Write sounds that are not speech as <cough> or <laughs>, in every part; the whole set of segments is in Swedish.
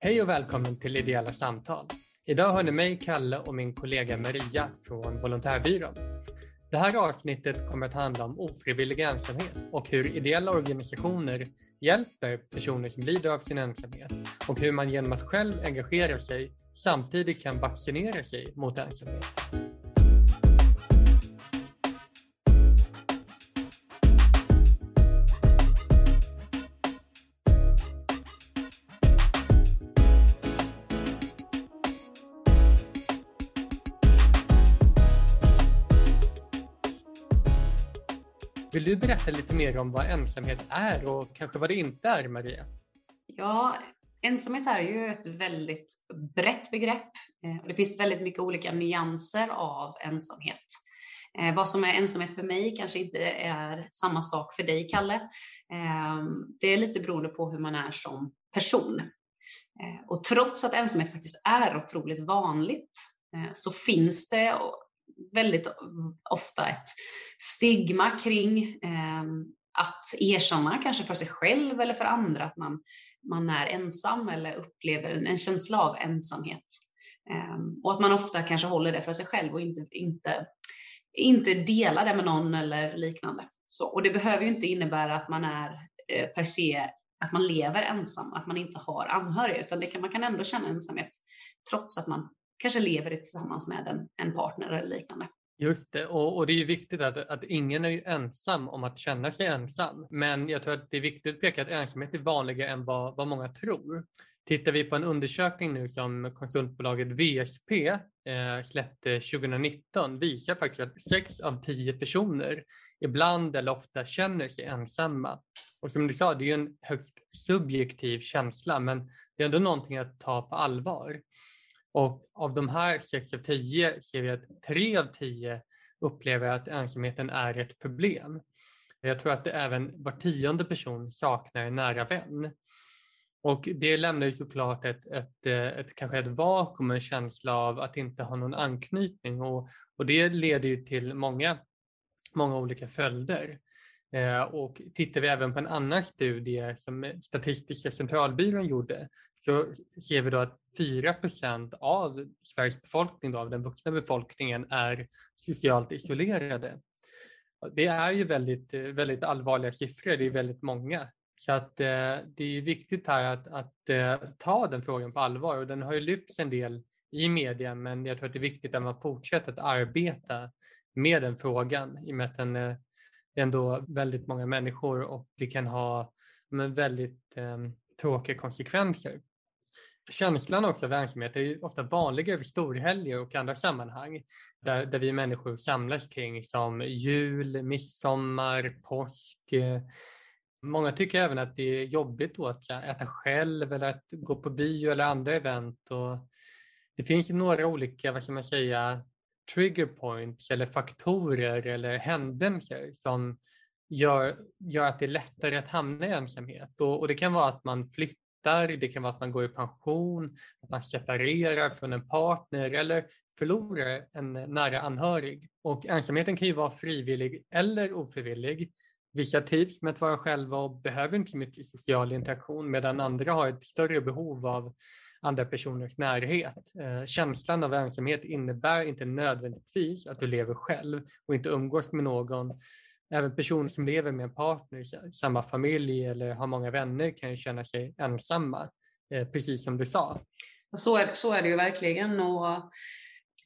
Hej och välkommen till Ideella samtal. Idag hör ni mig, Kalle och min kollega Maria från Volontärbyrån. Det här avsnittet kommer att handla om ofrivillig ensamhet och hur ideella organisationer hjälper personer som lider av sin ensamhet och hur man genom att själv engagera sig samtidigt kan vaccinera sig mot ensamhet. Vill du berätta lite mer om vad ensamhet är och kanske vad det inte är, Maria? Ja, ensamhet är ju ett väldigt brett begrepp. Eh, det finns väldigt mycket olika nyanser av ensamhet. Eh, vad som är ensamhet för mig kanske inte är samma sak för dig, Kalle. Eh, det är lite beroende på hur man är som person. Och trots att ensamhet faktiskt är otroligt vanligt så finns det väldigt ofta ett stigma kring eh, att erkänna, kanske för sig själv eller för andra, att man, man är ensam eller upplever en, en känsla av ensamhet. Eh, och att man ofta kanske håller det för sig själv och inte, inte, inte delar det med någon eller liknande. Så, och det behöver ju inte innebära att man är eh, per se att man lever ensam, att man inte har anhöriga, utan det kan, man kan ändå känna ensamhet trots att man kanske lever tillsammans med en, en partner eller liknande. Just det, och, och, det är ju viktigt att, att ingen är ensam om att känna sig ensam. Men jag tror att det är viktigt att peka att ensamhet är vanligare än vad, vad många tror. Tittar vi på en undersökning nu som konsultbolaget VSP eh, släppte 2019 visar faktiskt att sex av tio personer ibland eller ofta känner sig ensamma. Och som du sa, det är ju en högst subjektiv känsla men det är ändå någonting att ta på allvar. Och av de här 6 av 10 ser vi att 3 av 10 upplever att ensamheten är ett problem. Jag tror att det även var tionde person saknar en nära vän. Och det lämnar ju såklart ett, ett, ett, kanske ett vakuum, en känsla av att inte ha någon anknytning och, och det leder ju till många, många olika följder. Eh, och tittar vi även på en annan studie som Statistiska centralbyrån gjorde så ser vi då att 4% av Sveriges befolkning, då, av den vuxna befolkningen, är socialt isolerade. Det är ju väldigt, väldigt allvarliga siffror, det är väldigt många. Så att, eh, det är viktigt här att, att eh, ta den frågan på allvar och den har ju lyfts en del i media men jag tror att det är viktigt att man fortsätter att arbeta med den frågan i och med att den eh, är ändå väldigt många människor och det kan ha men, väldigt eh, tråkiga konsekvenser. Känslan också av ensamhet är ju ofta vanligare vid storhelger och andra sammanhang där, där vi människor samlas kring som jul, midsommar, påsk. Många tycker även att det är jobbigt då att äta själv eller att gå på bio eller andra event. Och det finns ju några olika, vad ska man säga, trigger points eller faktorer eller händelser som gör, gör att det är lättare att hamna i ensamhet. Och, och det kan vara att man flyttar, det kan vara att man går i pension, att man separerar från en partner eller förlorar en nära anhörig. Och ensamheten kan ju vara frivillig eller ofrivillig. Vissa trivs med att vara själva och behöver inte så mycket social interaktion medan andra har ett större behov av andra personers närhet. Eh, känslan av ensamhet innebär inte nödvändigtvis att du lever själv och inte umgås med någon. Även personer som lever med en partner i samma familj eller har många vänner kan ju känna sig ensamma, eh, precis som du sa. Så är, så är det ju verkligen. Och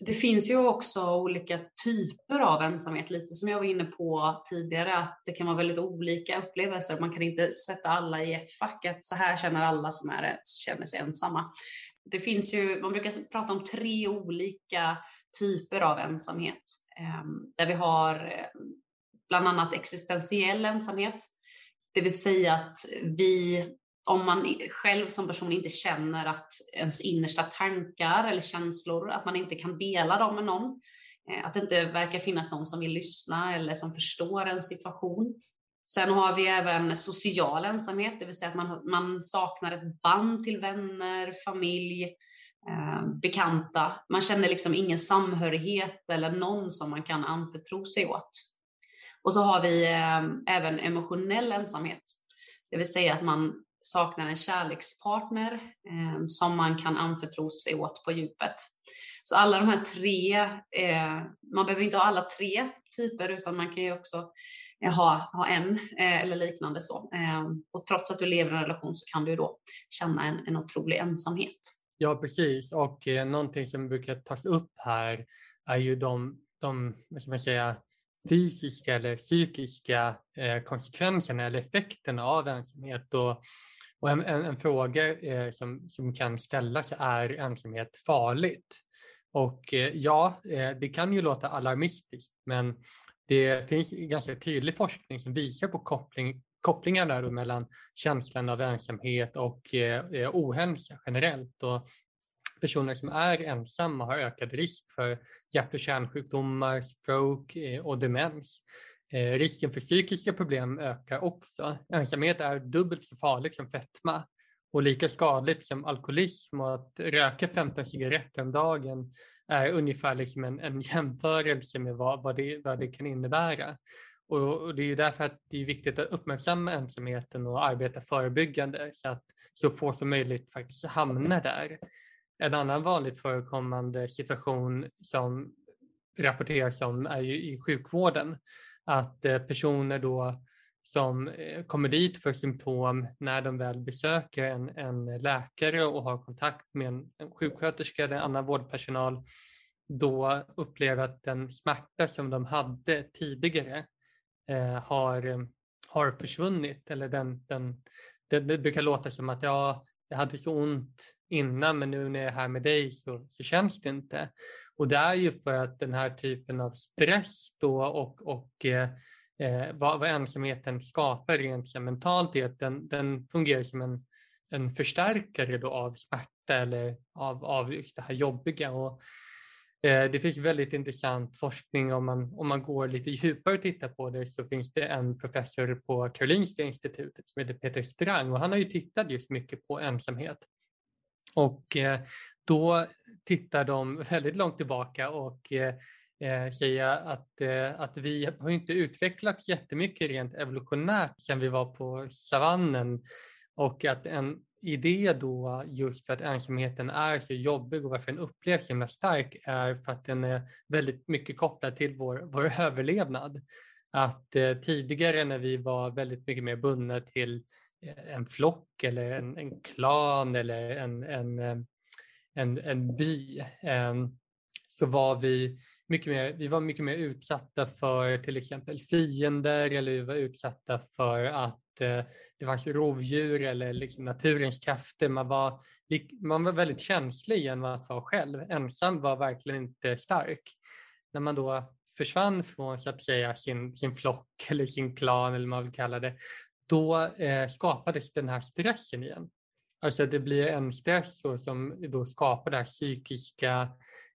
det finns ju också olika typer av ensamhet, lite som jag var inne på tidigare, att det kan vara väldigt olika upplevelser. Man kan inte sätta alla i ett fack, att så här känner alla som är, känner sig ensamma. Det finns ju, man brukar prata om tre olika typer av ensamhet, ehm, där vi har bland annat existentiell ensamhet, det vill säga att vi om man själv som person inte känner att ens innersta tankar eller känslor, att man inte kan dela dem med någon, eh, att det inte verkar finnas någon som vill lyssna eller som förstår en situation. Sen har vi även social ensamhet, det vill säga att man, man saknar ett band till vänner, familj, eh, bekanta. Man känner liksom ingen samhörighet eller någon som man kan anförtro sig åt. Och så har vi eh, även emotionell ensamhet, det vill säga att man saknar en kärlekspartner eh, som man kan anförtro sig åt på djupet. Så alla de här tre, eh, man behöver inte ha alla tre typer utan man kan ju också eh, ha, ha en eh, eller liknande så. Eh, och trots att du lever i en relation så kan du då känna en, en otrolig ensamhet. Ja, precis. Och eh, någonting som brukar tas upp här är ju de, de vad ska man säga, fysiska eller psykiska eh, konsekvenserna eller effekterna av ensamhet. Och, och en, en, en fråga eh, som, som kan ställas är ensamhet farligt? Och eh, ja, eh, det kan ju låta alarmistiskt, men det finns ganska tydlig forskning som visar på koppling, kopplingar mellan känslan av ensamhet och eh, eh ohälsa generellt. Och personer som är ensamma har ökad risk för hjärt och kärnsjukdomar, stroke eh, och demens. Eh, risken för psykiska problem ökar också. Ensamhet är dubbelt så farligt som fetma och lika skadligt som alkoholism och att röka 15 cigaretter om dagen är ungefär liksom en, en jämförelse med vad, vad, det, vad det kan innebära. Och, och det är ju därför att det är viktigt att uppmärksamma ensamheten och arbeta förebyggande så att så få som möjligt faktiskt hamnar där. En annan vanligt förekommande situation som rapporteras om är ju i sjukvården. Att eh, personer då som eh, kommer dit för symptom när de väl besöker en, en läkare och har kontakt med en, en sjuksköterska eller annan vårdpersonal då upplever att den smärta som de hade tidigare eh, har, eh, har försvunnit. Eller den, den, det, det brukar låta som att ja, jag hade så ont innan men nu när jag är här med dig så, så känns det inte. Och det är ju för att den här typen av stress då och, och eh, eh vad, vad ensamheten skapar rent mentalt är att den, den fungerar som en, en förstärkare då av smärta eller av, av just det här jobbiga. Och, Eh, det finns väldigt intressant forskning om man, om man går lite djupare och tittar på det så finns det en professor på Karolinska institutet som heter Peter Strang och han har ju tittat just mycket på ensamhet. Och eh, då tittar de väldigt långt tillbaka och säga säger att, att vi har inte utvecklats jättemycket rent evolutionärt sedan vi var på savannen och att en idé då just för att ensamheten är så jobbig och varför den upplevs så himla stark är för att den är väldigt mycket kopplad till vår, vår <laughs> överlevnad. Att eh, tidigare när vi var väldigt mycket mer bundna till eh, en flock eller en, en klan eller en, en, eh, en, en by ehm, så var vi mycket mer, vi var mycket mer utsatta för till exempel fiender eller vi var utsatta för att Eh, det fanns rovdjur eller liksom naturens krafter. Man var, man var väldigt känslig genom att vara själv. Ensam var verkligen inte stark. När man då försvann från så att säga sin, sin flock <laughs> eller sin klan eller vad man vill kalla det, då eh, skapades den här stressen igen. Alltså det blir en stress som då skapar det här psykiska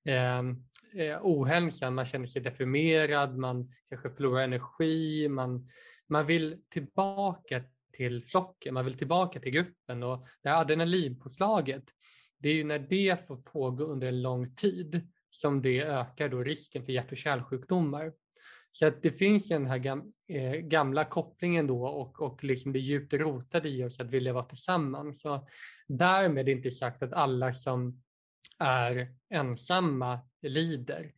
eh, eh, ohälsan. Man känner sig deprimerad, man kanske förlorar energi, man, man vill tillbaka till flocken, man vill tillbaka till gruppen och det här adrenalinpåslaget, det är ju när det får pågå under en lång tid som det ökar då risken för hjärt och kärlsjukdomar. Så att det finns ju den här gam, eh, gamla kopplingen då och, och liksom det djupt rotade i oss att vilja vara tillsammans. Så därmed inte sagt att alla som är ensamma lider.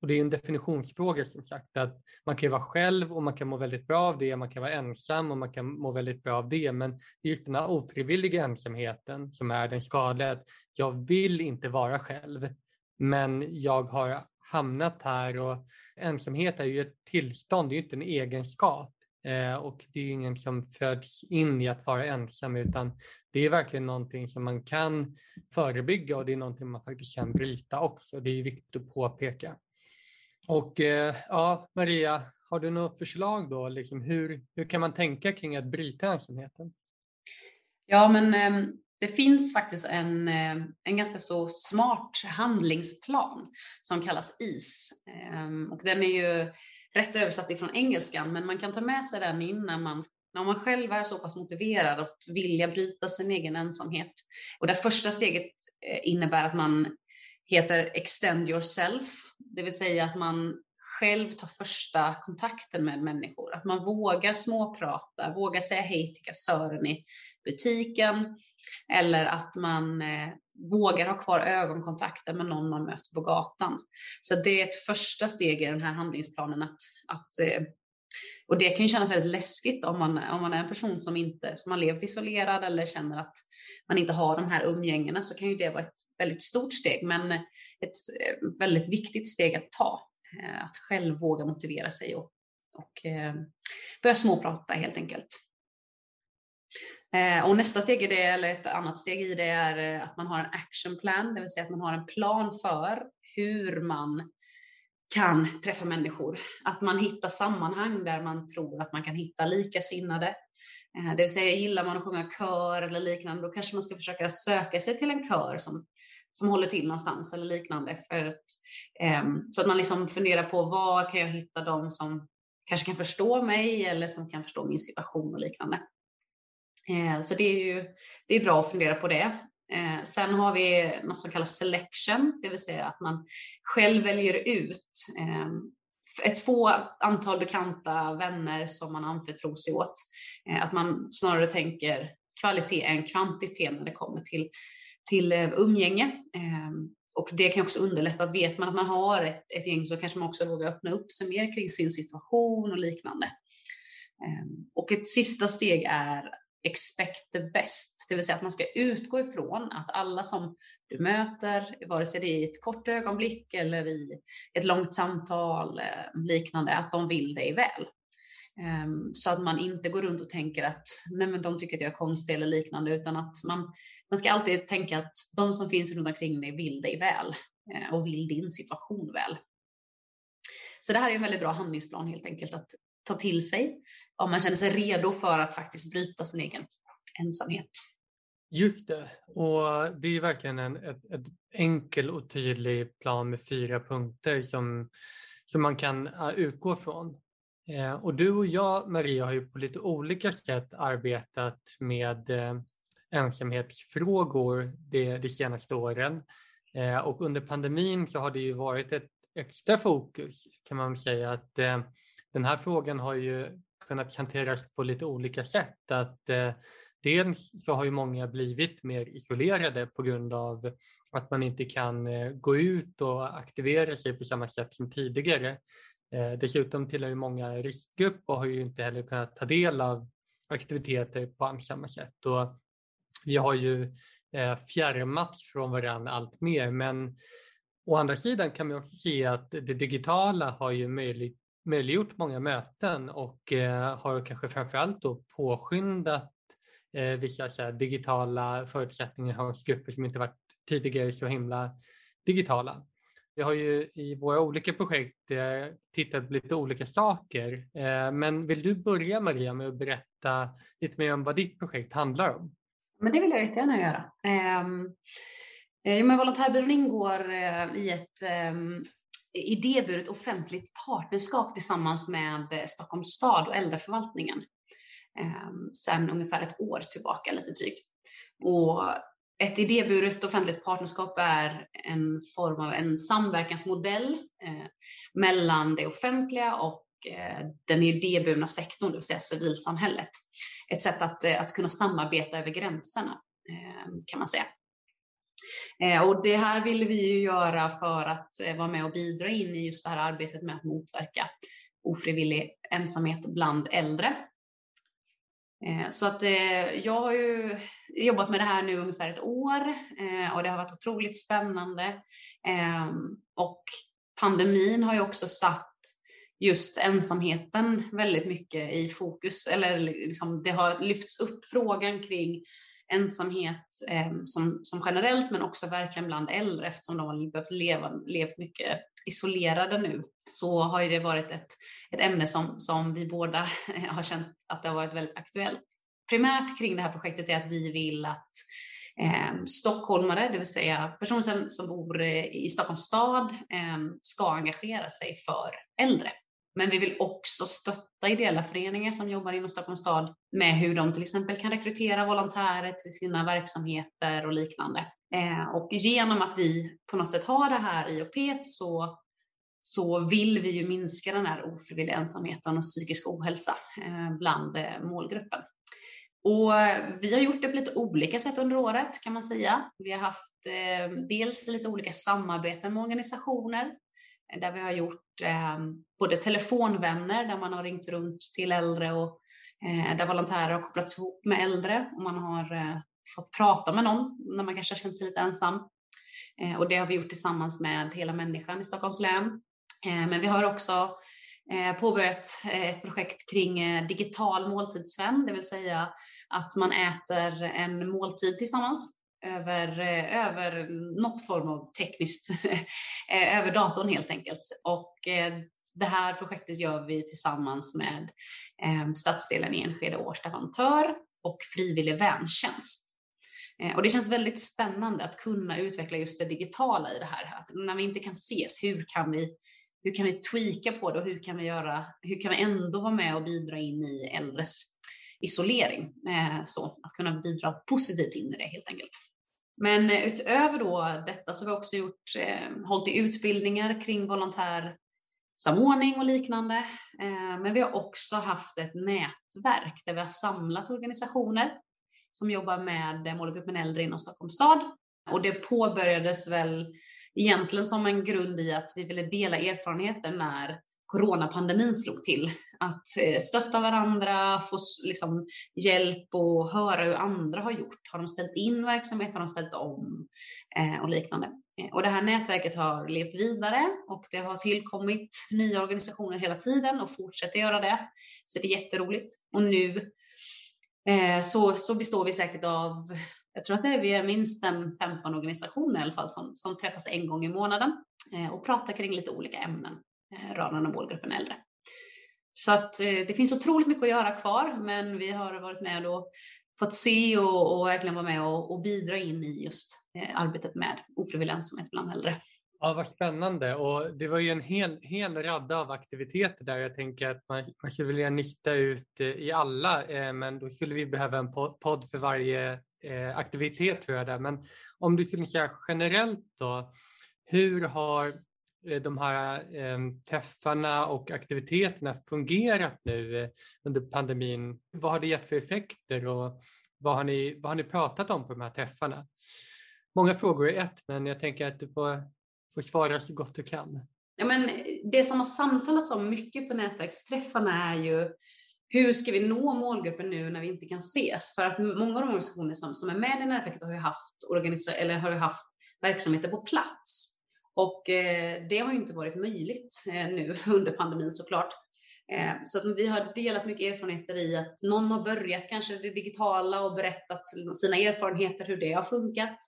Och det är en definitionsfråga som sagt att man kan vara själv och man kan må väldigt bra av det, man kan vara ensam och man kan må väldigt bra av det. Men det är just den här ofrivilliga ensamheten som är den skadliga. Jag vill inte vara själv, men jag har hamnat här och ensamhet är ju ett tillstånd, det är ju inte en egenskap. Eh, och det är ju ingen som föds in i att vara ensam utan det är verkligen någonting som man kan förebygga och det är någonting man faktiskt kan bryta också. Det är viktigt att påpeka. Och eh, ja, Maria, har du något förslag då? Liksom hur, hur kan man tänka kring att bryta ensamheten? Ja, men eh, det finns faktiskt en, eh, en ganska så smart handlingsplan som kallas IS. Ehm, och den är ju rätt översatt ifrån engelskan, men man kan ta med sig den in när man, när man själv är så pass motiverad att vilja bryta sin egen ensamhet. Och det första steget eh, innebär att man heter extend yourself, det vill säga att man själv ta första kontakten med människor. Att man vågar småprata, vågar säga hej till kassören i butiken eller att man eh, vågar ha kvar ögonkontakten med någon man möter på gatan. Så det är ett första steg i den här handlingsplanen att, att eh, och det kan ju kännas väldigt läskigt om man, om man är en person som inte som har levt isolerad eller känner att man inte har de här umgängena så kan ju det vara ett väldigt stort steg, men ett eh, väldigt viktigt steg att ta. Eh, att själv våga motivera sig och, och eh, börja småprata helt enkelt. Eh, och nästa steg i det, eller ett annat steg i det, är att man har en action plan, det vill säga att man har en plan för hur man kan träffa människor. Att man hittar sammanhang där man tror att man kan hitta likasinnade. Det vill säga, gillar man att sjunga kör eller liknande, då kanske man ska försöka söka sig till en kör som, som håller till någonstans eller liknande. För att, ehm, så att man liksom funderar på var kan jag hitta de som kanske kan förstå mig eller som kan förstå min situation och liknande. Eh, så det är ju det är bra att fundera på det. Eh, sen har vi något som kallas selection, det vill säga att man själv väljer ut eh, ett få antal bekanta vänner som man anförtror sig åt. Eh, att man snarare tänker kvalitet än kvantitet när det kommer till, till eh, umgänge. Ehm, och det kan också underlätta att vet man att man har ett, ett gäng så kanske man också vågar öppna upp sig mer kring sin situation och liknande. Ehm, och ett sista steg är expect the best, det vill säga att man ska utgå ifrån att alla som du möter, vare sig det är i ett kort ögonblick eller i ett långt samtal eh, liknande, att de vill dig väl. Ehm, så att man inte går runt och tänker att nej men de tycker att jag är konstig eller liknande, utan att man, man ska alltid tänka att de som finns runt omkring dig vill dig väl eh, och vill din situation väl. Så det här är en väldigt bra handlingsplan helt enkelt att ta till sig om man känner sig redo för att faktiskt bryta sin egen ensamhet. Just det, och det är verkligen en ett, ett enkel och tydlig plan med fyra punkter som, som man kan utgå från. Eh, och du och jag, Maria, har ju på lite olika sätt arbetat med eh, ensamhetsfrågor de, de senaste åren. Eh, och under pandemin så har det ju varit ett extra fokus kan man säga att eh, den här frågan har ju kunnat hanteras på lite olika sätt. Att, eh, dels så har ju många blivit mer isolerade på grund av att man inte kan eh, gå ut och aktivera sig på samma sätt som tidigare. Eh, dessutom tillhör ju många riskgrupp och har ju inte heller kunnat ta del av aktiviteter på samma sätt. Och vi har ju eh, fjärmats från varandra allt mer men å andra sidan kan man också se att det digitala har ju möjligt, möjliggjort många möten och eh, har kanske framförallt då påskyndat eh, vissa så här, digitala förutsättningar hos grupper som inte varit tidigare så himla digitala. Vi har ju i våra olika projekt eh, tittat på lite olika saker. Eh, men vill du börja Maria med att berätta lite mer om vad ditt projekt handlar om? Men det vill jag jättegärna göra. Ehm, eh, men Volontärbyrån ingår eh, i ett ehm, idéburet offentligt partnerskap tillsammans med eh, Stockholms stad och äldreförvaltningen ehm, sedan ungefär ett år tillbaka, lite drygt. Och ett idéburet offentligt partnerskap är en form av en samverkansmodell eh, mellan det offentliga och eh, den idéburna sektorn, det vill säga civilsamhället. Ett sätt att, eh, att kunna samarbeta över gränserna ehm, kan man säga. Eh, och det här ville vi ju göra för att eh, vara med och bidra in i just det här arbetet med att motverka ofrivillig ensamhet bland äldre. Så att jag har ju jobbat med det här nu ungefär ett år och det har varit otroligt spännande. Ehm, och pandemin har ju också satt just ensamheten väldigt mycket i fokus, eller liksom det har lyfts upp frågan kring ensamhet eh, som, som generellt, men också verkligen bland äldre eftersom de har behövt leva, levt mycket isolerade nu, så har ju det varit ett, ett ämne som, som vi båda <laughs> har känt att det har varit väldigt aktuellt. Primärt kring det här projektet är att vi vill att eh, stockholmare, det vill säga personer som bor i Stockholms stad, eh, ska engagera sig för äldre. Men vi vill också stötta ideella föreningar som jobbar inom Stockholms stad med hur de till exempel kan rekrytera volontärer till sina verksamheter och liknande. Eh, och genom att vi på något sätt har det här IOP så så vill vi ju minska den här ofrivilliga ensamheten och psykisk ohälsa eh, bland eh, målgruppen. Och eh, vi har gjort det på lite olika sätt under året kan man säga. Vi har haft eh, dels lite olika samarbeten med organisationer där vi har gjort eh, både telefonvänner där man har ringt runt till äldre och eh, där volontärer har kopplats ihop med äldre och man har eh, fått prata med någon när man kanske har känt sig lite ensam. Eh, och det har vi gjort tillsammans med Hela människan i Stockholms län. Eh, men vi har också eh, påbörjat eh, ett projekt kring eh, digital måltidsvän, det vill säga att man äter en måltid tillsammans över, eh, över något form av tekniskt, <laughs> eh, över datorn helt enkelt. Och eh, det här projektet gör vi tillsammans med stadsdelen Enskede Årsta Vantör och Frivillig väntjänst. Och det känns väldigt spännande att kunna utveckla just det digitala i det här. Att när vi inte kan ses, hur kan vi hur kan vi tweaka på det och hur kan vi, göra, hur kan vi ändå vara med och bidra in i äldres isolering? Eh, så att kunna bidra positivt in i det helt enkelt. Men eh, utöver då detta så har vi också gjort, eh, hållit i utbildningar kring volontärsamordning och liknande. Eh, men vi har också haft ett nätverk där vi har samlat organisationer som jobbar med eh, målgruppen äldre inom Stockholms stad. Och det påbörjades väl egentligen som en grund i att vi ville dela erfarenheter när coronapandemin slog till. Att eh, stötta varandra, få liksom hjälp och höra hur andra har gjort. Har de ställt in verksamhet? Har de ställt om? Eh, och liknande. Eh, och det här nätverket har levt vidare och det har tillkommit nya organisationer hela tiden och fortsätter göra det. Så det är jätteroligt. Och nu eh, så, så består vi säkert av jag tror att det är, vi är minst en 15 organisationer i alla fall som, som träffas en gång i månaden eh, och pratar kring lite olika ämnen eh, och målgruppen äldre. Så att eh, det finns otroligt mycket att göra kvar, men vi har varit med och fått se och, och verkligen vara med och, och bidra in i just eh, arbetet med ofrivillig ensamhet bland äldre. Ja, vad spännande. Och det var ju en hel, hel radda av aktiviteter där. Jag tänker att man, man skulle vilja nysta ut eh, i alla, eh, men då skulle vi behöva en podd för varje eh, aktivitet tror jag där. Men om du skulle säga generellt då, hur har Eh, de här eh, träffarna och aktiviteterna fungerat nu eh, under pandemin? Vad har det gett för effekter och vad har ni, vad har ni pratat om på de här träffarna? Många frågor i ett, men jag tänker att du får, får svara så gott du kan. Ja, men det som har samtalats om mycket på nätverksträffarna är ju hur ska vi nå målgruppen nu när vi inte kan ses? För att många av de organisationer som, som är med i nätverket har ju haft, organisa eller har ju haft verksamheter på plats. Och eh, det har ju inte varit möjligt eh, nu <laughs> under pandemin såklart. Eh, så att vi har delat mycket erfarenheter i att någon har börjat kanske det digitala och berättat sina erfarenheter, hur det har funkat.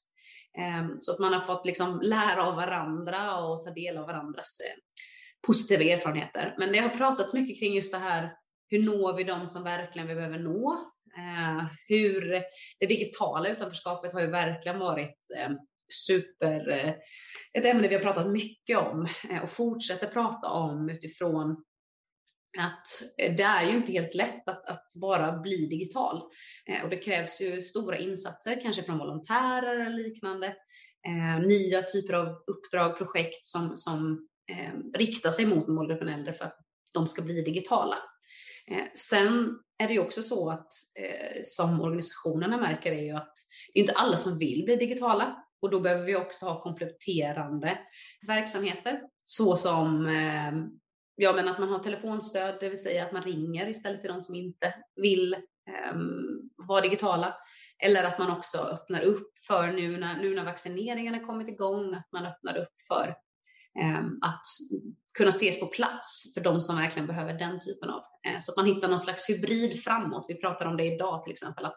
Ehm, så att man har fått liksom lära av varandra och ta del av varandras positiva erfarenheter. Men det har pratats mycket kring just det här hur når vi dem som verkligen vi behöver nå? Hur det digitala utanförskapet har ju verkligen varit ehm, super, eh, ett ämne vi har pratat mycket om eh, och fortsätter prata om utifrån att eh, det är ju inte helt lätt att, att bara bli digital. och det krävs ju stora insatser, kanske från volontärer och liknande. nya typer av uppdrag, projekt som, som riktar sig mot målgruppen äldre för att de ska bli digitala. Sen är det ju också så att som organisationerna märker är ju att det är inte alla som vill bli digitala och då behöver vi också ha kompletterande verksamheter så som eh, ja, men att man har telefonstöd, det vill säga att man ringer istället till de som inte vill um, vara digitala. Eller att man också öppnar upp för nu när, nu när vaccineringen har kommit igång, att man öppnar upp för um, att kunna ses på plats för de som verkligen behöver den typen av. Uh, så att man hittar någon slags hybrid framåt. Vi pratar om det idag till exempel, att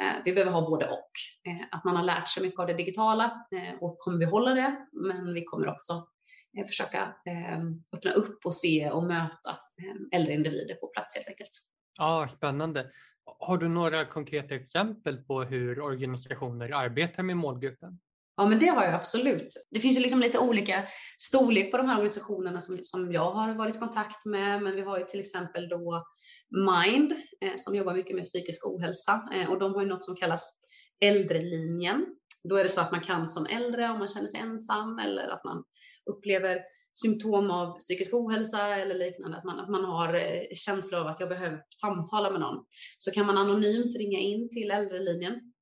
Eh, vi behöver ha både och. Eh, att man har lärt sig mycket av det digitala eh, och kommer behålla det, men vi kommer också försöka öppna upp och se och möta äldre individer på plats helt enkelt. Ja, Spännande. Har du några konkreta exempel på hur organisationer arbetar med målgruppen? Ja, men det har jag absolut. Det finns ju liksom lite olika storlek på de här organisationerna som, som jag har varit i kontakt med, men vi har ju till exempel då Mind eh, som jobbar mycket med psykisk ohälsa eh, och de har ju något som kallas Äldrelinjen. Då är det så att man kan som äldre om man känner sig ensam eller att man upplever symptom av psykisk ohälsa eller liknande, att man, att man har eh, känsla av att jag behöver samtala med någon, så kan man anonymt ringa in till äldrelinjen.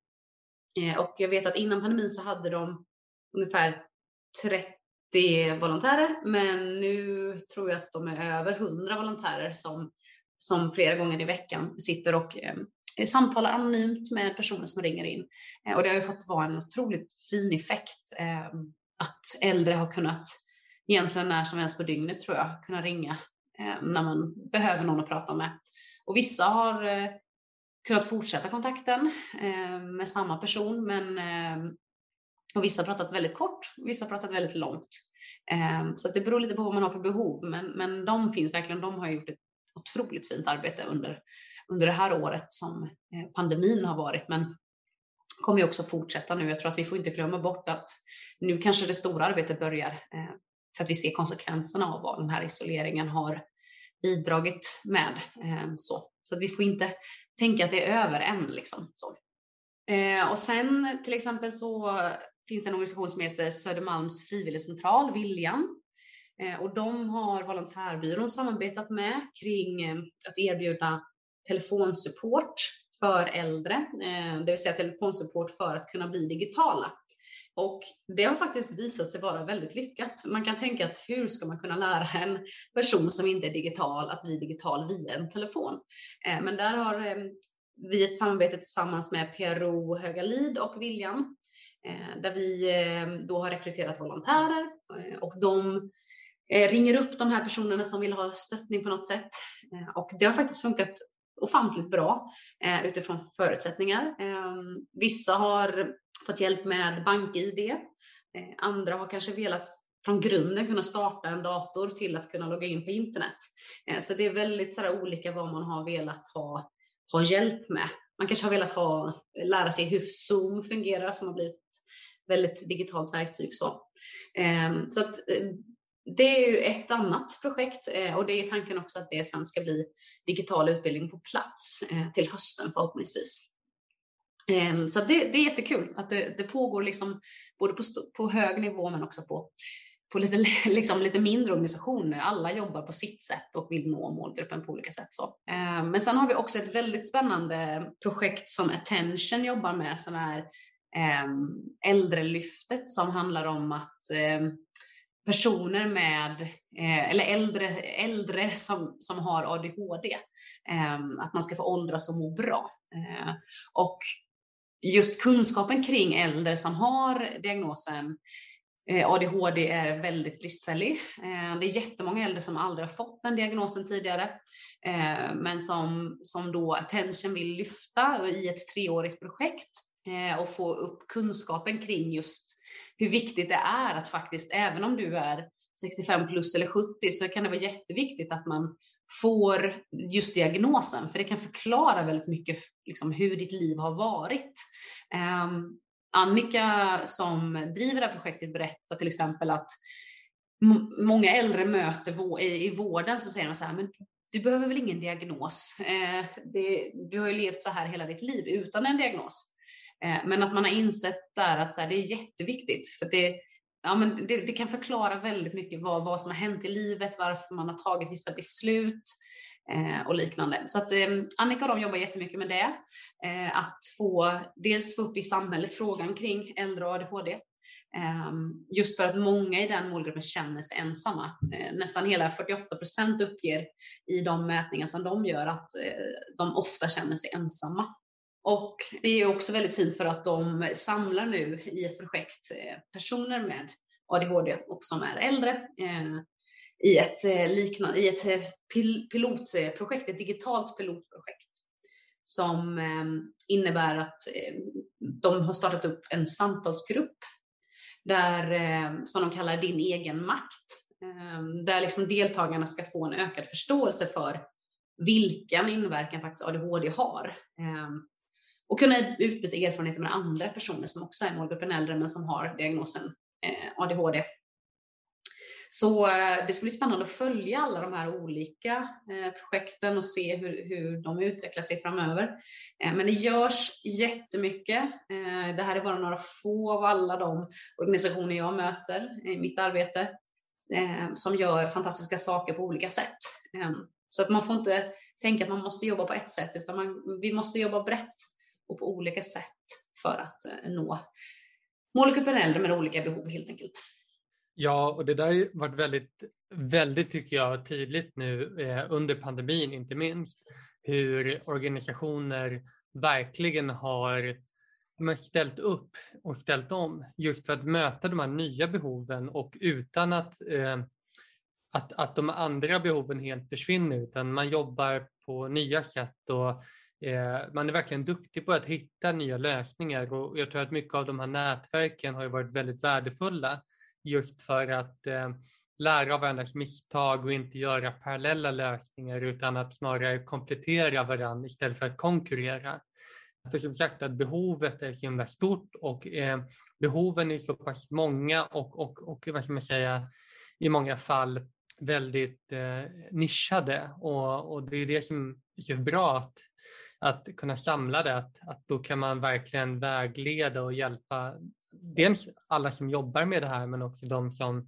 Eh, och jag vet att innan pandemin så hade de ungefär 30 volontärer, men nu tror jag att de är över 100 volontärer som, som flera gånger i veckan sitter och eh, samtalar anonymt med personer som ringer in. Eh, och det har ju fått vara en otroligt fin effekt eh, att äldre har kunnat egentligen när som helst på dygnet tror jag kunna ringa eh, när man behöver någon att prata med. Och vissa har eh, kunnat fortsätta kontakten eh, med samma person men eh, och vissa har pratat väldigt kort, vissa har pratat väldigt långt. Eh, så det beror lite på vad man har för behov, men, men de finns verkligen. De har gjort ett otroligt fint arbete under, under det här året som eh, pandemin har varit, men kommer ju också fortsätta nu. Jag tror att vi får inte glömma bort att nu kanske det stora arbetet börjar för att vi ser konsekvenserna av vad den här isoleringen har bidragit med. Så, så vi får inte tänka att det är över än. Liksom, så. Eh, och sen till exempel så finns det en organisation som heter Södermalms frivilligcentral, Viljan. Eh, och de har volontärbyrån samarbetat med kring eh, att erbjuda telefonsupport för äldre, det vill säga telefonsupport för att kunna bli digitala. Och det har faktiskt visat sig vara väldigt lyckat. Man kan tänka att hur ska man kunna lära en person som inte är digital att bli digital via en telefon? Eh, men där har eh, vi ett samarbete tillsammans med PRO Höga Lid och Viljan eh, där vi då har rekryterat volontärer och de ringer upp de här personerna som vill ha stöttning på något sätt. Och det har faktiskt funkat ofantligt bra utifrån förutsättningar. Vissa har fått hjälp med BankID. Eh, andra har kanske velat från grunden kunna starta en dator till att kunna logga in på internet. Eh, så det är väldigt så olika vad man har velat ha, ha hjälp med. Man kanske har velat ha, lära sig hur Zoom fungerar som har blivit ett väldigt digitalt verktyg. Så, ehm, så att, eh, det är ju ett annat projekt och det är tanken också att det sen ska bli digital utbildning på plats till hösten förhoppningsvis. Ehm, så det, det är jättekul att det, det pågår liksom både på, på hög nivå men också på, på lite, <laughs> liksom lite mindre organisationer. Alla jobbar på sitt sätt och vill nå målgruppen på olika sätt. Så. Ehm, men sen har vi också ett väldigt spännande projekt som Attention jobbar med som är ehm, Äldrelyftet som handlar om att personer med, eh, eller äldre, äldre som, som har ADHD, att man ska få åldras och må bra. Och just kunskapen kring äldre som har diagnosen eh, ADHD är väldigt bristfällig. Eh, det är jättemånga äldre som aldrig har fått den diagnosen tidigare, eh, men som, som då Attention vill lyfta i ett treårigt projekt och få upp kunskapen kring just hur viktigt det är att faktiskt, även om du är 65 plus eller 70, så kan det vara jätteviktigt att man får just diagnosen, för det kan förklara väldigt mycket liksom, hur ditt liv har varit. Um, Annika som driver det här projektet berättar till exempel att många äldre möter i, vården så säger de så här, men du behöver väl ingen diagnos? Eh, det, du har ju levt så här hela ditt liv utan en diagnos. Eh, men att man har insett där att så här, det är jätteviktigt för det, ja, men det, det, kan förklara väldigt mycket vad, vad som har hänt i livet, varför man har tagit vissa beslut eh, och liknande. Så att eh, Annika och de jobbar jättemycket med det. Eh, att få dels få upp i samhället frågan kring äldre och ADHD. Eh, just för att många i den målgruppen känner sig ensamma. Eh, nästan hela 48 procent uppger i de mätningar som de gör att eh, de ofta känner sig ensamma. Och det är också väldigt fint för att de samlar nu i ett projekt eh, personer med ADHD och som är äldre eh, i ett, eh, liknande, i ett eh, pilotprojekt, ett digitalt pilotprojekt som innebär att de har startat upp en samtalsgrupp där, som de kallar Din egen makt, där liksom deltagarna ska få en ökad förståelse för vilken inverkan faktiskt ADHD har och kunna utbyta erfarenheter med andra personer som också är målgruppen äldre men som har diagnosen eh, ADHD. Så eh, det ska bli spännande att följa alla de här olika eh, projekten och se hur, hur de utvecklar sig framöver. Men det görs jättemycket. Det här är bara några få av alla de organisationer jag möter i mitt arbete. som gör fantastiska saker på olika sätt. Så att man får inte tänka att man måste jobba på ett sätt, utan man, vi måste jobba brett och på olika sätt för att eh, nå målgruppen äldre med olika behov helt enkelt. Ja, och det där har varit väldigt, väldigt tycker jag tydligt nu eh, under pandemin inte minst, hur organisationer verkligen har ställt upp och ställt om just för att möta de här nya behoven och utan att, eh, att, att de andra behoven helt försvinner utan man jobbar på nya sätt och Eh, man är verkligen duktig på att hitta nya lösningar och jag tror att mycket av de här nätverken har varit väldigt värdefulla just för att eh, lära av varandras misstag och inte göra parallella lösningar utan att snarare komplettera varandra istället för att konkurrera. För som sagt att behovet är så himla stort och eh, behoven är så pass många och, och, och vad ska man säga, i många fall väldigt eh, nischade och, och det är det som är så bra att, att kunna samla det, att, att då kan man verkligen vägleda och hjälpa dels alla som jobbar med det här men också de som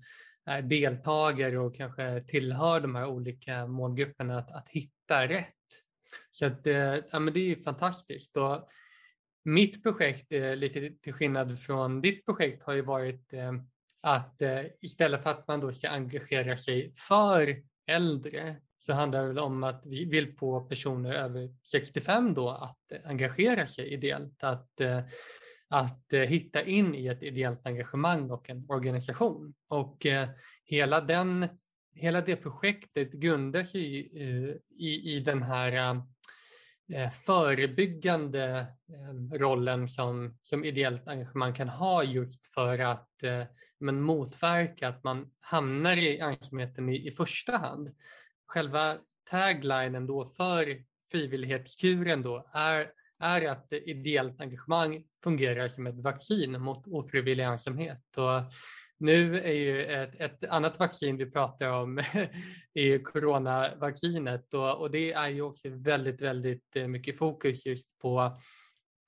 eh, är deltagare och kanske tillhör de här olika målgrupperna att, att hitta rätt. Så att, eh, ja, men det är ju fantastiskt. Och mitt projekt, eh, lite till skillnad från ditt projekt, har ju varit att istället för att man då ska engagera sig för äldre så handlar det väl om att vi vill få personer över 65 då att engagera sig ideellt, att, eh, att eh, hitta in i ett ideellt engagemang och en organisation. Och eh, hela, den, hela det projektet grundar sig i, i, i den här förebyggande rollen som, som ideellt engagemang kan ha just för att men motverka att man hamnar i ensamheten i, i första hand. Själva taglinen då för frivillighetskuren då är, är att ideellt engagemang fungerar som ett vaccin mot ofrivillig ensamhet. Och nu är ju ett, ett annat vaccin vi pratar om <laughs> är coronavaccinet och, och det är ju också väldigt, väldigt mycket fokus just på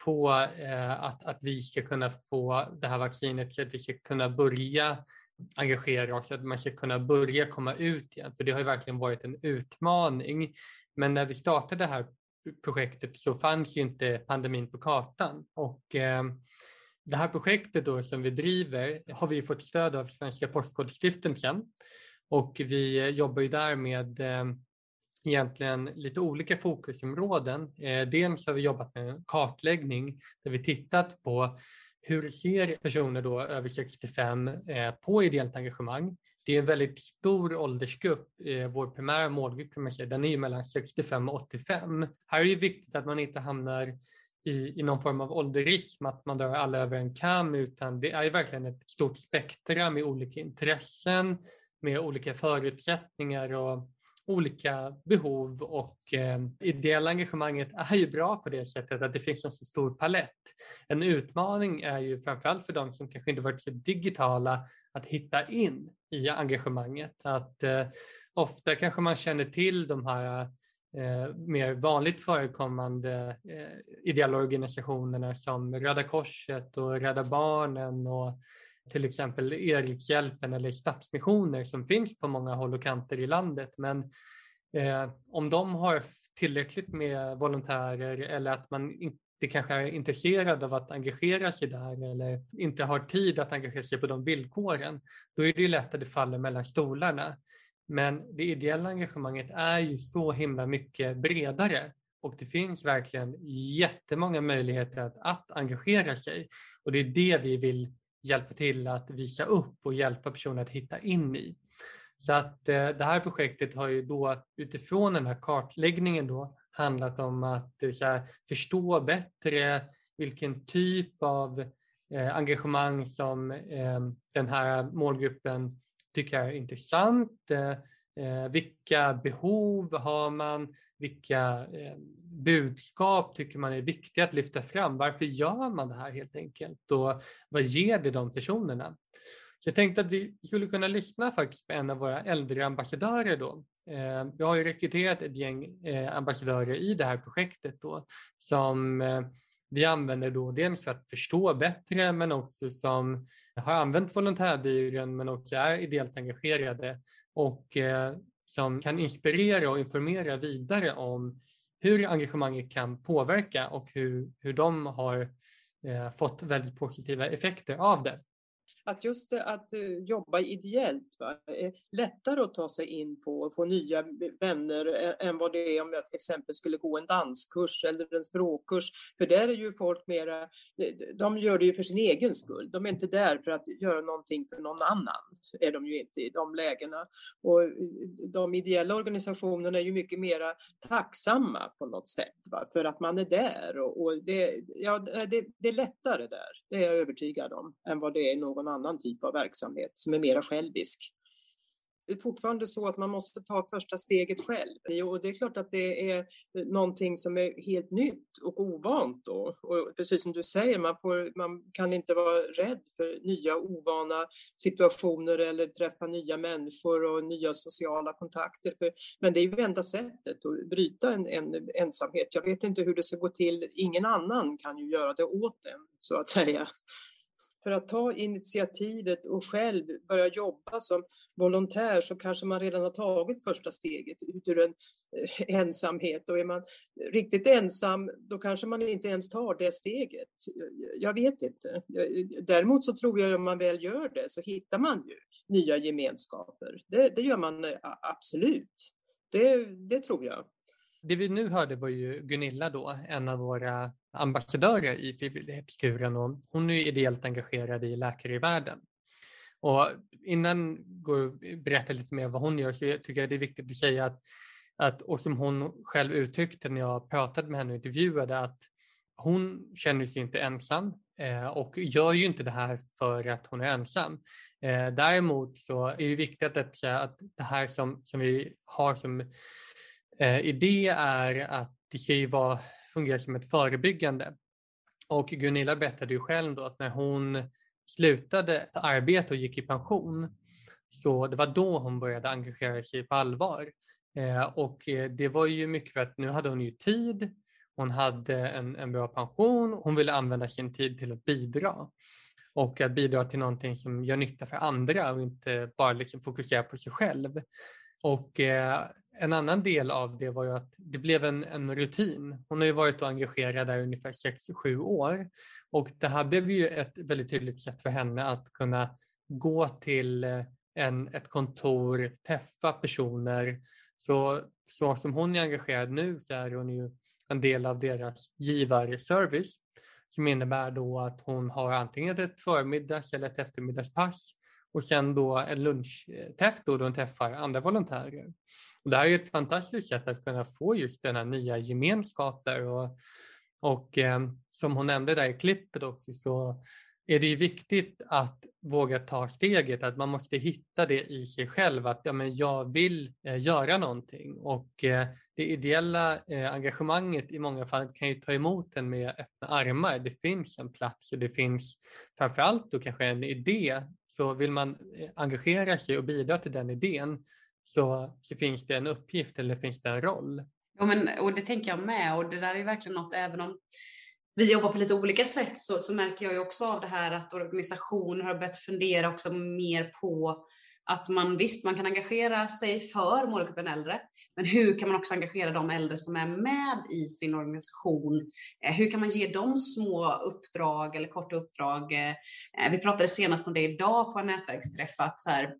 på eh, att, att vi ska kunna få det här vaccinet så att vi ska kunna börja engagera oss, att man ska kunna börja komma ut igen. För det har ju verkligen varit en utmaning. Men när vi startade det här projektet så fanns ju inte pandemin på kartan. Och eh, det här projektet då som vi driver har vi fått stöd av Svenska Postkodstiftelsen och vi eh, jobbar ju där med eh, egentligen lite olika fokusområden. Eh, dels har vi jobbat med en kartläggning där vi tittat på hur ser personer då över 65 eh, på ideellt engagemang? Det är en väldigt stor åldersgrupp, eh, vår primära målgrupp kan man säga, den är ju mellan 65 och 85. Här är det viktigt att man inte hamnar i, i någon form av ålderism, att man drar alla över en kam, utan det är verkligen ett stort spektra med olika intressen, med olika förutsättningar och olika behov och eh, ideella engagemanget är ju bra på det sättet att det finns en så stor palett. En utmaning är ju framförallt för de som kanske inte varit så digitala att hitta in i engagemanget. Att eh, ofta kanske man känner till de här eh, mer vanligt förekommande eh, ideella organisationerna som Röda Korset och Rädda Barnen och till exempel Erikshjälpen eller Stadsmissioner som finns på många håll och kanter i landet. Men eh, om de har tillräckligt med volontärer eller att man inte kanske är intresserad av att engagera sig där eller inte har tid att engagera sig på de villkoren, då är det lätt att det faller mellan stolarna. Men det ideella engagemanget är ju så himla mycket bredare och det finns verkligen jättemånga möjligheter att, att engagera sig. Och det är det vi vill hjälpa till att visa upp och hjälpa personer att hitta in i. Så att eh, det här projektet har ju då utifrån den här kartläggningen då handlat om att eh, här, förstå bättre vilken typ av eh, engagemang som eh, den här målgruppen tycker är intressant. Eh, Eh, vilka behov har man? Vilka eh, budskap tycker man är viktiga att lyfta fram? Varför gör man det här helt enkelt? Och vad ger det de personerna? Så jag tänkte att vi skulle kunna lyssna faktiskt på en av våra äldre ambassadörer då. Eh, vi har ju rekryterat ett gäng eh, ambassadörer i det här projektet då som eh, vi använder då dels för att förstå bättre men också som har använt volontärbyrån men också är ideellt engagerade och eh, som kan inspirera och informera vidare om hur engagemanget kan påverka och hur, hur de har eh, fått väldigt positiva effekter av det att just att eh, jobba ideellt va, är lättare att ta sig in på och få nya vänner eh, än vad det är om jag till exempel skulle gå en danskurs eller en språkkurs. För där är ju folk mera, de gör det ju för sin egen skull. De är inte där för att göra någonting för någon annan, är de ju inte i de lägena. Och eh, de ideella organisationerna är ju mycket mera tacksamma på något sätt va, för att man är där och, och det, ja, det, det är lättare där, det är jag övertygad om, än vad det är någon annan annan typ av verksamhet som är mera självisk. Det är fortfarande så att man måste ta första steget själv. Och det är klart att det är någonting som är helt nytt och ovant. Då. Och precis som du säger, man, får, man kan inte vara rädd för nya ovana situationer eller träffa nya människor och nya sociala kontakter. För, men det är ju enda sättet att bryta en, en ensamhet. Jag vet inte hur det ska gå till. Ingen annan kan ju göra det åt en, så att säga för att ta initiativet och själv börja jobba som volontär så kanske man redan har tagit första steget ut ur en eh, ensamhet och är man riktigt ensam då kanske man inte ens tar det steget. Jag vet inte. Däremot så tror jag att om man väl gör det så hittar man ju nya gemenskaper. Det, det gör man eh, absolut. Det, det tror jag. Det vi nu hörde var ju Gunilla då, en av våra ambassadörer i frivillighetskuren och hon är ideellt engagerad i Läkare i världen. Och innan jag berättar lite mer vad hon gör så tycker jag det är viktigt att säga att, att och som hon själv uttryckte när jag pratade med henne och intervjuade att hon känner sig inte ensam eh, och gör ju inte det här för att hon är ensam. Eh, däremot så är det viktigt att säga att det här som, som vi har som eh, idé är att det ska ju vara fungerar som ett förebyggande. Och Gunilla berättade ju själv då att när hon slutade arbeta och gick i pension, så det var då hon började engagera sig på allvar. Eh, och eh, det var ju mycket för att nu hade hon ju tid, hon hade en, en bra pension, hon ville använda sin tid till att bidra. Och att bidra till någonting som gör nytta för andra och inte bara liksom fokusera på sig själv. Och eh, en annan del av det var ju att det blev en, en rutin. Hon har ju varit engagerad där ungefär 6-7 år och det här blev ju ett väldigt tydligt sätt för henne att kunna gå till eh, en, ett kontor, träffa personer. Så, så som hon är engagerad nu så är hon ju en del av deras givarservice som innebär då att hon har antingen ett förmiddags eller ett eftermiddagspass och sen då en lunchträff då, då hon träffar andra volontärer. Och det här är ett fantastiskt sätt att kunna få just denna nya gemenskaper och, och eh, som hon nämnde där i klippet också så är det ju viktigt att våga ta steget, att man måste hitta det i sig själv, att ja, men jag vill eh, göra någonting och eh, det ideella eh, engagemanget i många fall kan ju ta emot en med öppna armar. Det finns en plats och det finns framförallt då kanske en idé, så vill man eh, engagera sig och bidra till den idén så, så finns det en uppgift eller finns det en roll. Ja, men, och det tänker jag med och det där är verkligen något, även om vi jobbar på lite olika sätt så, så märker jag ju också av det här att organisationer har börjat fundera också mer på att man visst, man kan engagera sig för målgruppen äldre, men hur kan man också engagera de äldre som är med i sin organisation? Eh, hur kan man ge dem små uppdrag eller korta uppdrag? Eh, vi pratade senast om det idag på en nätverksträff, att så här,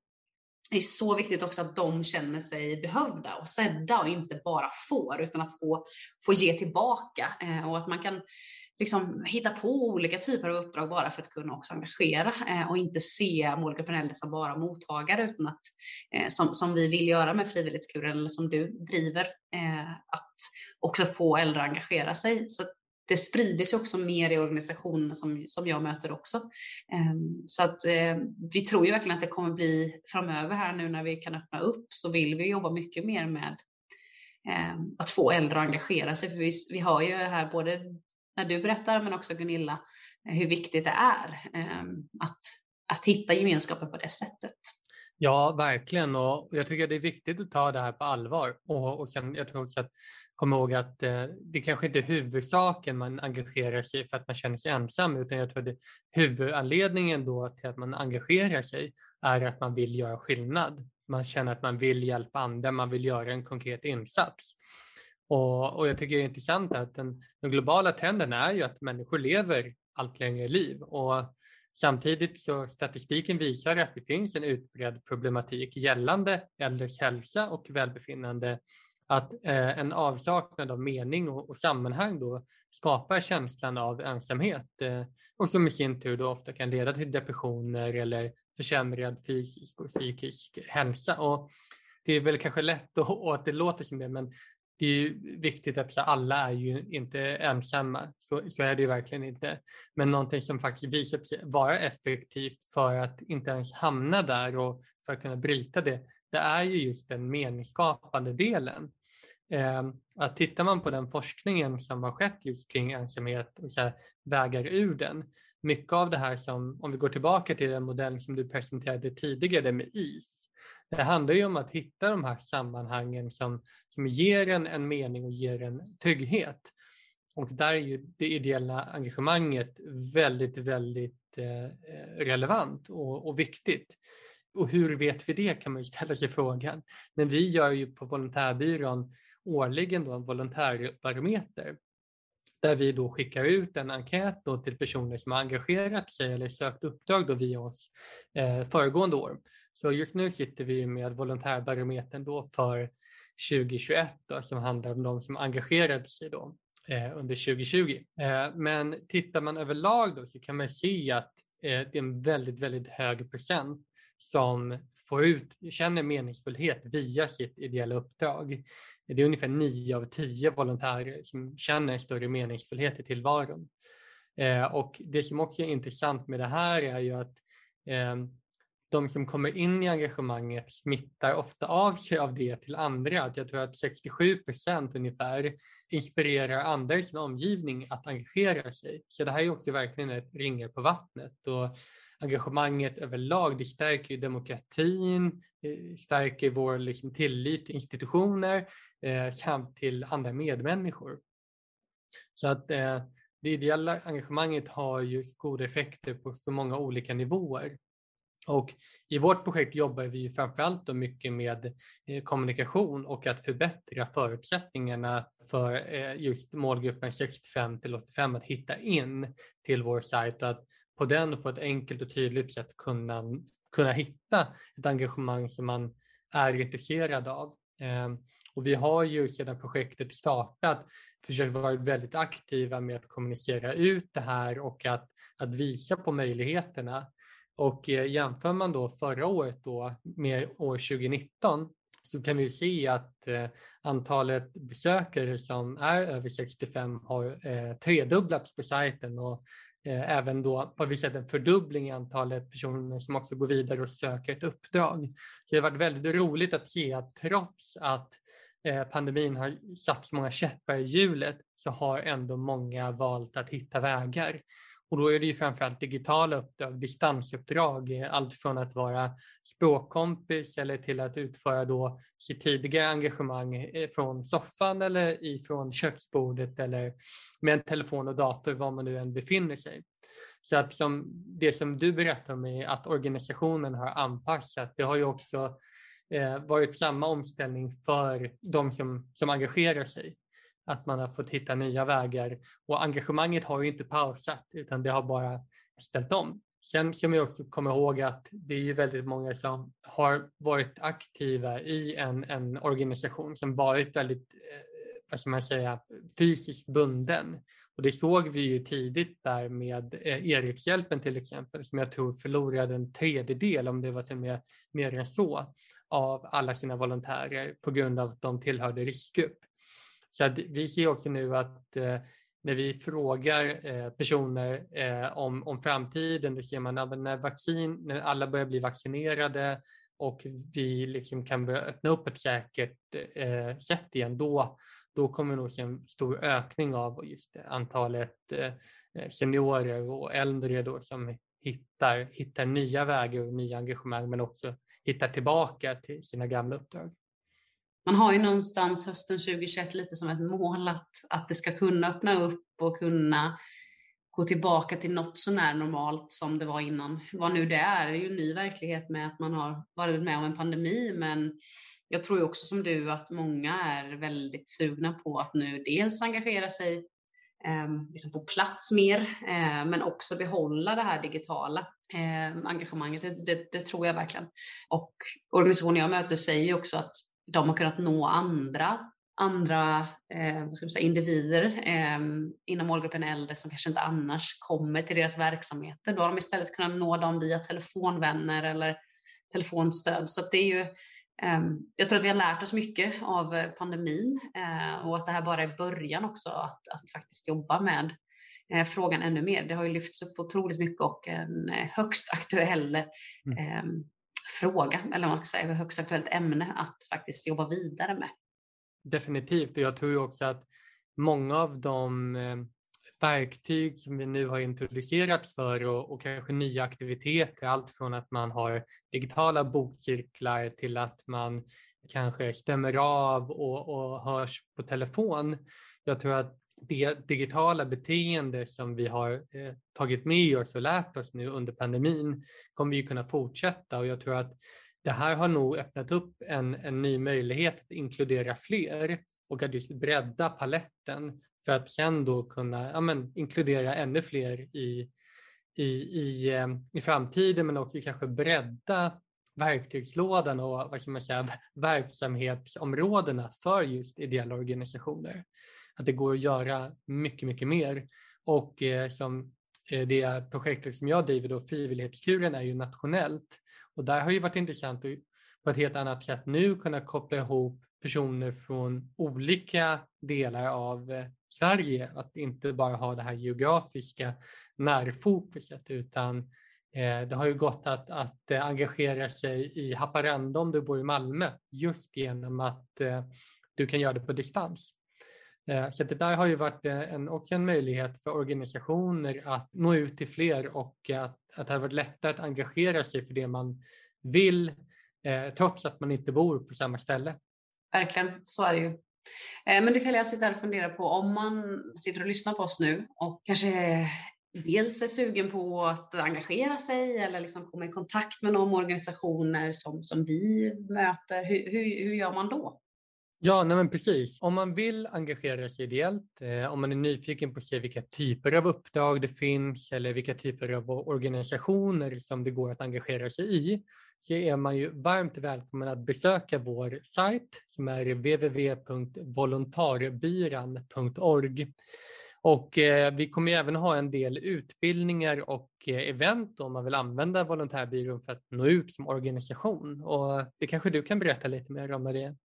det är så viktigt också att de känner sig behövda och sedda och inte bara får, utan att få, få ge tillbaka eh, och att man kan liksom hitta på olika typer av uppdrag bara för att kunna också engagera eh, och inte se målgruppen äldre som bara mottagare utan att eh, som, som vi vill göra med frivillighetskuren eller som du driver eh, att också få äldre att engagera sig. Så det sprider sig också mer i organisationerna som, som jag möter också. Ehm, så att ehm, vi tror ju verkligen att det kommer bli framöver här nu när vi kan öppna upp så vill vi jobba mycket mer med ehm, att få äldre att engagera sig. För vi, vi har ju här både när du berättar, men också Gunilla, eh, hur viktigt det är att, att hitta gemenskapen på det sättet. Ja, verkligen. Och jag tycker det är viktigt att ta det här på allvar. Och, och sen, jag tror också att komma ihåg att eh, det kanske inte är huvudsaken man engagerar sig för att man känner sig ensam, utan jag tror att huvudanledningen då till att man engagerar sig är att man vill göra skillnad. Man känner att man vill hjälpa andra, man vill göra en konkret insats. Och, och jag tycker det är intressant att den, den, globala trenden är ju att människor lever allt längre liv och samtidigt så statistiken visar att det finns en utbredd problematik gällande äldres hälsa och välbefinnande att eh, en avsaknad av mening och, och, sammanhang då skapar känslan av ensamhet eh, och som i sin tur då ofta kan leda till depressioner eller försämrad fysisk och psykisk hälsa. Och det är väl kanske lätt att, <laughs> och att det låter som det, men det är ju viktigt att alla är ju inte ensamma, så, så är det ju verkligen inte. Men någonting som faktiskt visat sig vara effektivt för att inte ens hamna där och för att kunna bryta det, det är ju just den meningsskapande delen. Eh, att tittar man på den forskningen som har skett just kring ensamhet och så här, vägar ur den, mycket av det här som, om vi går tillbaka till den modell som du presenterade tidigare med is, det handlar ju om att hitta de här sammanhangen som, som ger en, en mening och ger en trygghet. Och där är ju det ideella engagemanget väldigt, väldigt eh, eh relevant och, och viktigt. Och hur vet vi det kan man ju ställa sig frågan. Men vi gör ju på volontärbyrån årligen då en volontärbarometer där vi då skickar ut en enkät då till personer som har engagerat sig eller sökt uppdrag då via oss eh, föregående år. Så just nu sitter vi med volontärbarometern då för 2021 då, som handlar om de som engagerade sig då eh, under 2020. Eh, men tittar man överlag då så kan man se att eh, det är en väldigt, väldigt hög procent som får ut, känner meningsfullhet via sitt ideella uppdrag. Det är ungefär nio av tio volontärer som känner större meningsfullhet i tillvaron. Eh, och det som också är intressant med det här är ju att eh, de som kommer in i engagemanget smittar ofta av sig av det till andra. Jag tror att 67 procent ungefär inspirerar andra i sin omgivning att engagera sig. Så det här är också verkligen ett ringer på vattnet. Och engagemanget överlag, det stärker demokratin, stärker vår liksom, tillit till institutioner eh, samt till andra medmänniskor. Så att eh, det ideella engagemanget har ju goda effekter på så många olika nivåer. Och I vårt projekt jobbar vi framförallt mycket med eh, kommunikation och att förbättra förutsättningarna för eh, just målgruppen 65 till 85 att hitta in till vår sajt och att på den på ett enkelt och tydligt sätt kunna, kunna hitta ett engagemang som man är intresserad av. Ehm, och vi har ju sedan projektet startat försökt vara väldigt aktiva med att kommunicera ut det här och att, att visa på möjligheterna. Och eh, jämför man då förra året då med år 2019 så kan vi se att eh, antalet besökare som är över 65 har eh, tredubblats på sajten och Eh, även då har vi sett en fördubbling i antalet personer som också går vidare och söker ett uppdrag. Så det har varit väldigt roligt att se att trots att eh, pandemin har satt så många käppar i hjulet så har ändå många valt att hitta vägar. Och då är det ju framförallt digitala uppdrag, distansuppdrag, eh, allt från att vara språkkompis eller till att utföra då sitt tidigare engagemang eh, från soffan eller ifrån köksbordet eller med en telefon och dator var man nu än befinner sig. Så att som det som du berättar om är att organisationen har anpassat, det har ju också eh, varit samma omställning för de som, som engagerar sig att man har fått hitta nya vägar. Och engagemanget har ju inte pausat utan det har bara ställt om. Sen ska man också komma ihåg att det är ju väldigt många som har varit aktiva i en, en organisation som varit väldigt, eh, vad ska man säga, fysiskt bunden. Och det såg vi ju tidigt där med eh, Erikshjälpen till exempel, som jag tror förlorade en tredjedel, om det var till och med mer än så, av alla sina volontärer på grund av att de tillhörde riskgrupp. Så att vi ser också nu att eh, när vi frågar eh, personer eh, om, om framtiden, då ser man att när, vaccin, när alla börjar bli vaccinerade och vi liksom kan börja öppna upp ett säkert eh, sätt igen, då, då kommer vi nog se en stor ökning av just antalet eh, seniorer och äldre då som hittar, hittar nya vägar och nya engagemang men också hittar tillbaka till sina gamla uppdrag man har ju någonstans hösten 2021 lite som ett mål att, att det ska kunna öppna upp och kunna gå tillbaka till något sånär normalt som det var innan. Vad nu det är, det är ju en ny verklighet med att man har varit med om en pandemi, men jag tror ju också som du att många är väldigt sugna på att nu dels engagera sig eh, liksom på plats mer, eh, men också behålla det här digitala eh, engagemanget. Det, det, det, tror jag verkligen. Och organisationer jag möter säger ju också att de har kunnat nå andra andra eh, vad ska man säga, individer eh, inom målgruppen äldre som kanske inte annars kommer till deras verksamheter. Då har de istället kunnat nå dem via telefonvänner eller telefonstöd. Så det är ju, eh, jag tror att vi har lärt oss mycket av pandemin eh, och att det här bara är början också att, att faktiskt jobba med eh, frågan ännu mer. Det har ju lyfts upp otroligt mycket och en eh, högst aktuell mm. Fråga, eller man ska säga, högst aktuellt ämne att faktiskt jobba vidare med. Definitivt, och jag tror också att många av de eh, verktyg som vi nu har introducerats för och, och, kanske nya aktiviteter, allt från att man har digitala bokcirklar till att man kanske stämmer av och, och hörs på telefon. Jag tror att det digitala beteende som vi har eh, tagit med oss och lärt oss nu under pandemin kommer vi kunna fortsätta och jag tror att det här har nog öppnat upp en, en ny möjlighet att inkludera fler och att just bredda paletten för att sen då kunna ja, men, inkludera ännu fler i, i, i, eh, i framtiden men också kanske bredda verktygslådan och vad ska man säga, verksamhetsområdena för just ideella organisationer. Att det går att göra mycket, mycket mer. Och eh, som eh, det projektet som jag driver, då, Frivillighetskuren, är ju nationellt och där har ju varit intressant att på ett helt annat sätt nu kunna koppla ihop personer från olika delar av eh, Sverige. Att inte bara ha det här geografiska närfokuset utan eh, det har ju gått att, att eh, engagera sig i Haparanda om du bor i Malmö just genom att eh, du kan göra det på distans. Eh, så det där har ju varit eh, en, också en möjlighet för organisationer att nå ut till fler och eh, att, att det har varit lättare att engagera sig för det man vill eh, trots att man inte bor på samma ställe. Verkligen, så är det ju. Eh, men du kan jag sitta här och fundera på om man sitter och lyssnar på oss nu och kanske dels är sugen på att engagera sig eller liksom komma i kontakt med de organisationer som, som vi möter. Hur, hur, hur gör man då? Ja, nej men precis. Om man vill engagera sig ideellt, eh, om man är nyfiken på att se vilka typer av uppdrag det finns eller vilka typer av organisationer som det går att engagera sig i, så är man ju varmt välkommen att besöka vår sajt som är www.volontarbyran.org. Och eh, vi kommer även ha en del utbildningar och eh, event om man vill använda Volontärbyrån för att nå ut som organisation. Och eh, det kanske du kan berätta lite mer om Maria?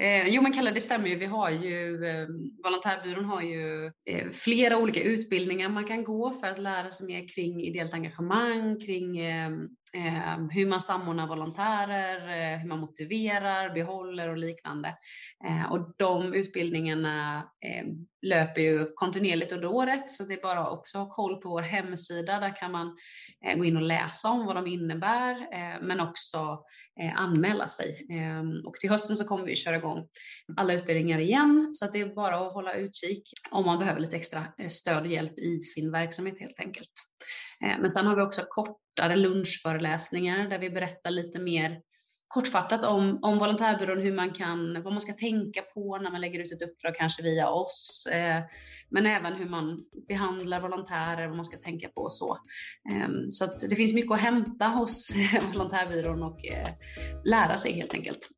Eh, jo men Kalle, det stämmer ju. Vi har ju, eh, Volontärbyrån har ju eh, flera olika utbildningar man kan gå för att lära sig mer kring ideellt engagemang, kring eh, eh, hur man samordnar volontärer, eh, hur man motiverar, behåller och liknande. Ehm, och de utbildningarna ehm, löper ju kontinuerligt under året så det är bara också att ha koll på vår hemsida. Där kan man eh, gå in och läsa om vad de innebär eh, men också eh, anmäla sig. Ehm, och till hösten så kommer vi köra igång alla utbildningar igen. Så att det är bara att hålla utkik om man behöver lite extra stöd och hjälp i sin verksamhet helt enkelt. Eh, men sen har vi också kortare lunchföreläsningar där vi berättar lite mer kortfattat om, om volontärbyrån, hur man kan, vad man ska tänka på när man lägger ut ett uppdrag, kanske via oss, eh, men även hur man behandlar volontärer, vad man ska tänka på och så. Eh, så att det finns mycket att hämta hos <laughs> volontärbyrån och eh, lära sig helt enkelt.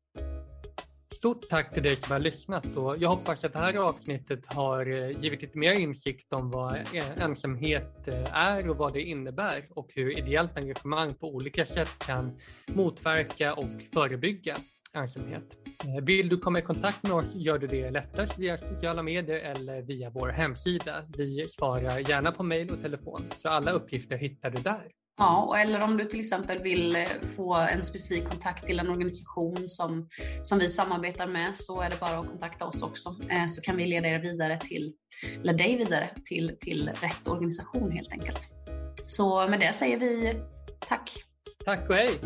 Stort tack till dig som har lyssnat och jag hoppas att det här avsnittet har eh, givit lite mer insikt om vad eh, ensamhet eh, är och vad det innebär och hur ideellt engagemang på olika sätt kan motverka och förebygga ensamhet. Vill du komma i kontakt med oss gör du det lättast via sociala medier eller via vår hemsida. Vi svarar gärna på mejl och telefon så alla uppgifter hittar du där. Ja, eller om du till exempel vill eh, få en specifik kontakt till en organisation som, som vi samarbetar med så är det bara att kontakta oss också eh, så kan vi leda er vidare till, eller dig vidare till, till rätt organisation helt enkelt. Så med det säger vi tack. Tack och hej!